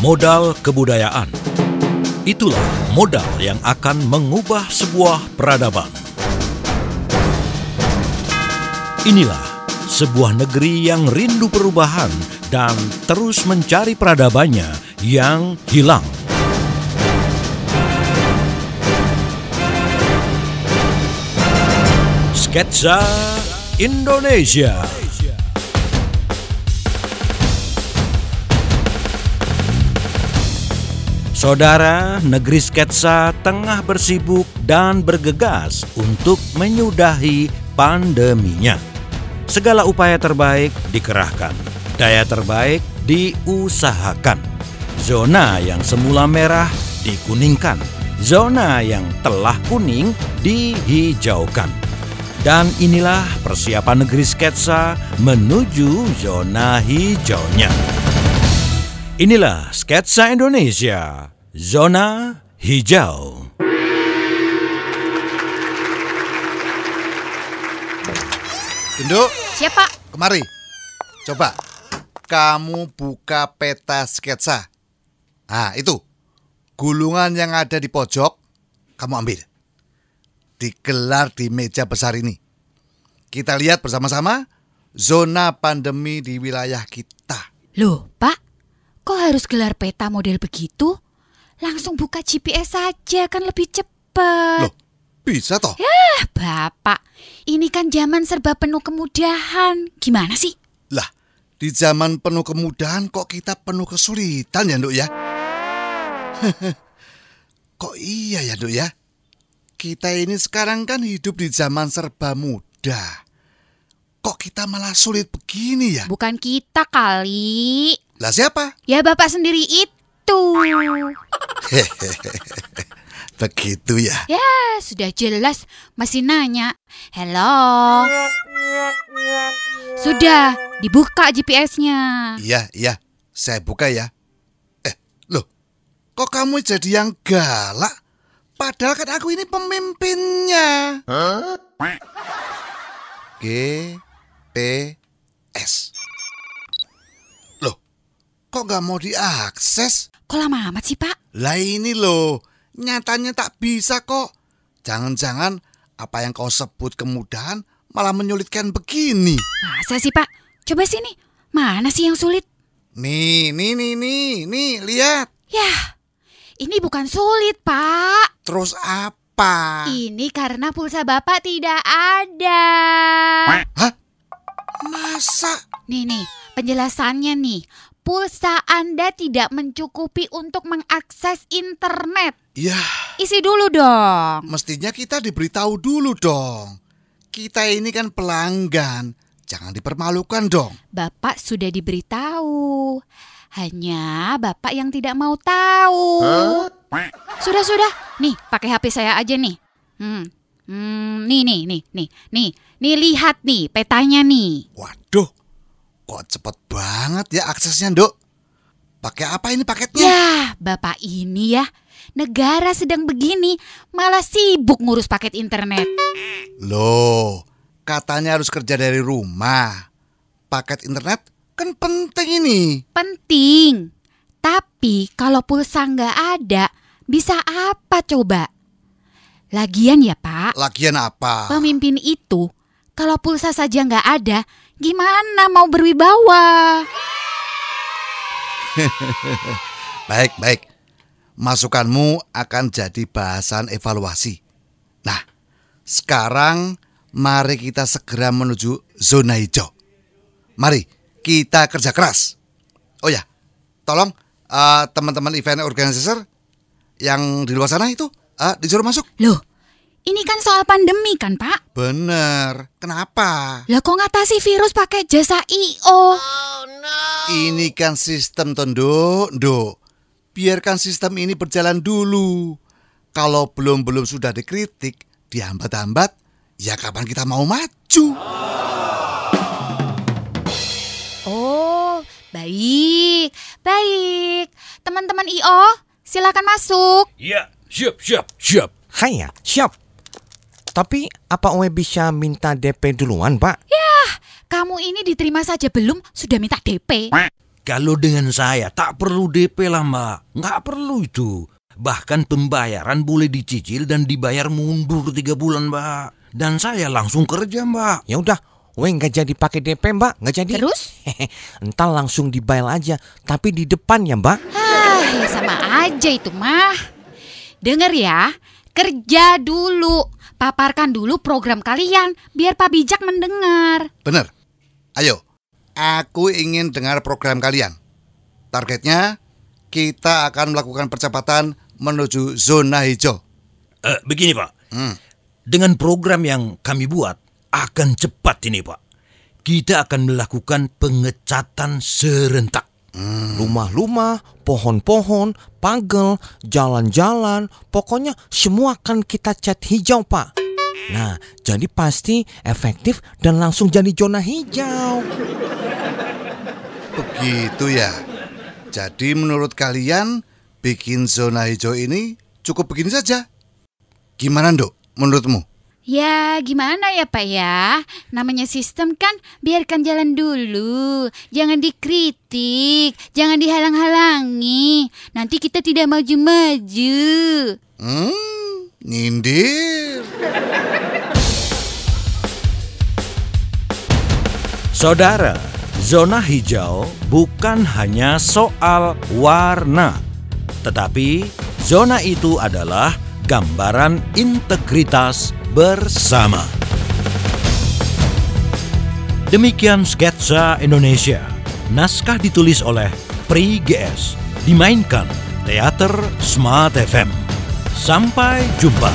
modal kebudayaan. Itulah modal yang akan mengubah sebuah peradaban. Inilah sebuah negeri yang rindu perubahan dan terus mencari peradabannya yang hilang. Sketsa Indonesia. Saudara, negeri sketsa tengah bersibuk dan bergegas untuk menyudahi pandeminya. Segala upaya terbaik dikerahkan, daya terbaik diusahakan. Zona yang semula merah dikuningkan, zona yang telah kuning dihijaukan. Dan inilah persiapan negeri sketsa menuju zona hijaunya. Inilah sketsa Indonesia, zona hijau. Induk, Siapa? kemari. Coba, kamu buka peta sketsa. Ah, itu. Gulungan yang ada di pojok, kamu ambil. Digelar di meja besar ini. Kita lihat bersama-sama zona pandemi di wilayah kita. Loh, Pak, kok harus gelar peta model begitu? Langsung buka GPS saja kan lebih cepat. Loh, bisa toh? Ah, Bapak, ini kan zaman serba penuh kemudahan. Gimana sih? Lah, di zaman penuh kemudahan kok kita penuh kesulitan ya, Nduk ya? kok iya ya, Nduk ya? Kita ini sekarang kan hidup di zaman serba mudah. Kok kita malah sulit begini ya? Bukan kita kali. Lah siapa? Ya Bapak sendiri itu. Begitu ya. Ya, sudah jelas masih nanya. Hello. Sudah, dibuka GPS-nya. Iya, iya. Saya buka ya. Eh, loh. Kok kamu jadi yang galak? Padahal kan aku ini pemimpinnya. G P S. Kok nggak mau diakses? Kok lama amat sih, Pak? Lah ini loh, nyatanya tak bisa kok. Jangan-jangan apa yang kau sebut kemudahan malah menyulitkan begini. Masa sih, Pak? Coba sini. Mana sih yang sulit? Nih, nih, nih, nih, nih, lihat. Yah, ini bukan sulit, Pak. Terus apa? Ini karena pulsa Bapak tidak ada. Hah? Masa? Nih, nih, penjelasannya nih. Pulsa Anda tidak mencukupi untuk mengakses internet. Ya, Isi dulu dong. mestinya kita diberitahu dulu dong. Kita ini kan pelanggan. Jangan dipermalukan dong. Bapak sudah diberitahu. Hanya Bapak yang tidak mau tahu. Sudah, sudah. Nih, pakai HP saya aja nih. Hmm. Hmm, nih, nih, nih, nih, nih. Nih, lihat nih petanya nih. Waduh, kok cepet banget ya aksesnya, Dok? Pakai apa ini paketnya? Ya, Bapak ini ya. Negara sedang begini, malah sibuk ngurus paket internet. Loh, katanya harus kerja dari rumah. Paket internet kan penting ini. Penting. Tapi kalau pulsa nggak ada, bisa apa coba? Lagian ya Pak, Lagian apa? pemimpin itu kalau pulsa saja nggak ada, gimana mau berwibawa? Baik, baik. Masukanmu akan jadi bahasan evaluasi. Nah, sekarang mari kita segera menuju zona hijau. Mari kita kerja keras. Oh ya, tolong eh, teman-teman event organizer yang di luar sana itu eh, disuruh masuk. Loh, ini kan soal pandemi kan Pak? Bener. Kenapa? Lah kok ngatasi virus pakai jasa IO? Ini kan sistem tondo, Nduk. Biarkan sistem ini berjalan dulu. Kalau belum-belum sudah dikritik, dihambat-hambat, ya kapan kita mau maju? Oh, baik, baik. Teman-teman IO, silakan masuk. Ya, siap, siap, siap. Haya, siap. Tapi apa Owe bisa minta DP duluan, Pak? Kamu ini diterima saja belum sudah minta DP. Kalau dengan saya tak perlu DP lah mbak, nggak perlu itu. Bahkan pembayaran boleh dicicil dan dibayar mundur tiga bulan mbak. Dan saya langsung kerja mbak. Ya udah, we nggak jadi pakai DP mbak, nggak jadi. Terus? Entar langsung dibayar aja, tapi di depan ya mbak. Ah, ya sama aja itu mah. Dengar ya, kerja dulu. Paparkan dulu program kalian, biar Pak Bijak mendengar. Bener. Ayo, aku ingin dengar program kalian. Targetnya, kita akan melakukan percepatan menuju zona hijau. Eh, begini pak, Hmm. dengan program yang kami buat akan cepat ini pak. Kita akan melakukan pengecatan serentak. Rumah-rumah, pohon-pohon, pagel, jalan-jalan, pokoknya semua akan kita cat hijau pak. Nah, jadi pasti efektif dan langsung jadi zona hijau. Begitu ya. Jadi menurut kalian, bikin zona hijau ini cukup begini saja? Gimana, Nduk, menurutmu? Ya, gimana ya Pak ya? Namanya sistem kan biarkan jalan dulu. Jangan dikritik, jangan dihalang-halangi. Nanti kita tidak maju-maju. Hmm, nyindir. Saudara, zona hijau bukan hanya soal warna, tetapi zona itu adalah gambaran integritas bersama. Demikian sketsa Indonesia. Naskah ditulis oleh Pri GS, dimainkan Teater Smart FM. Sampai jumpa.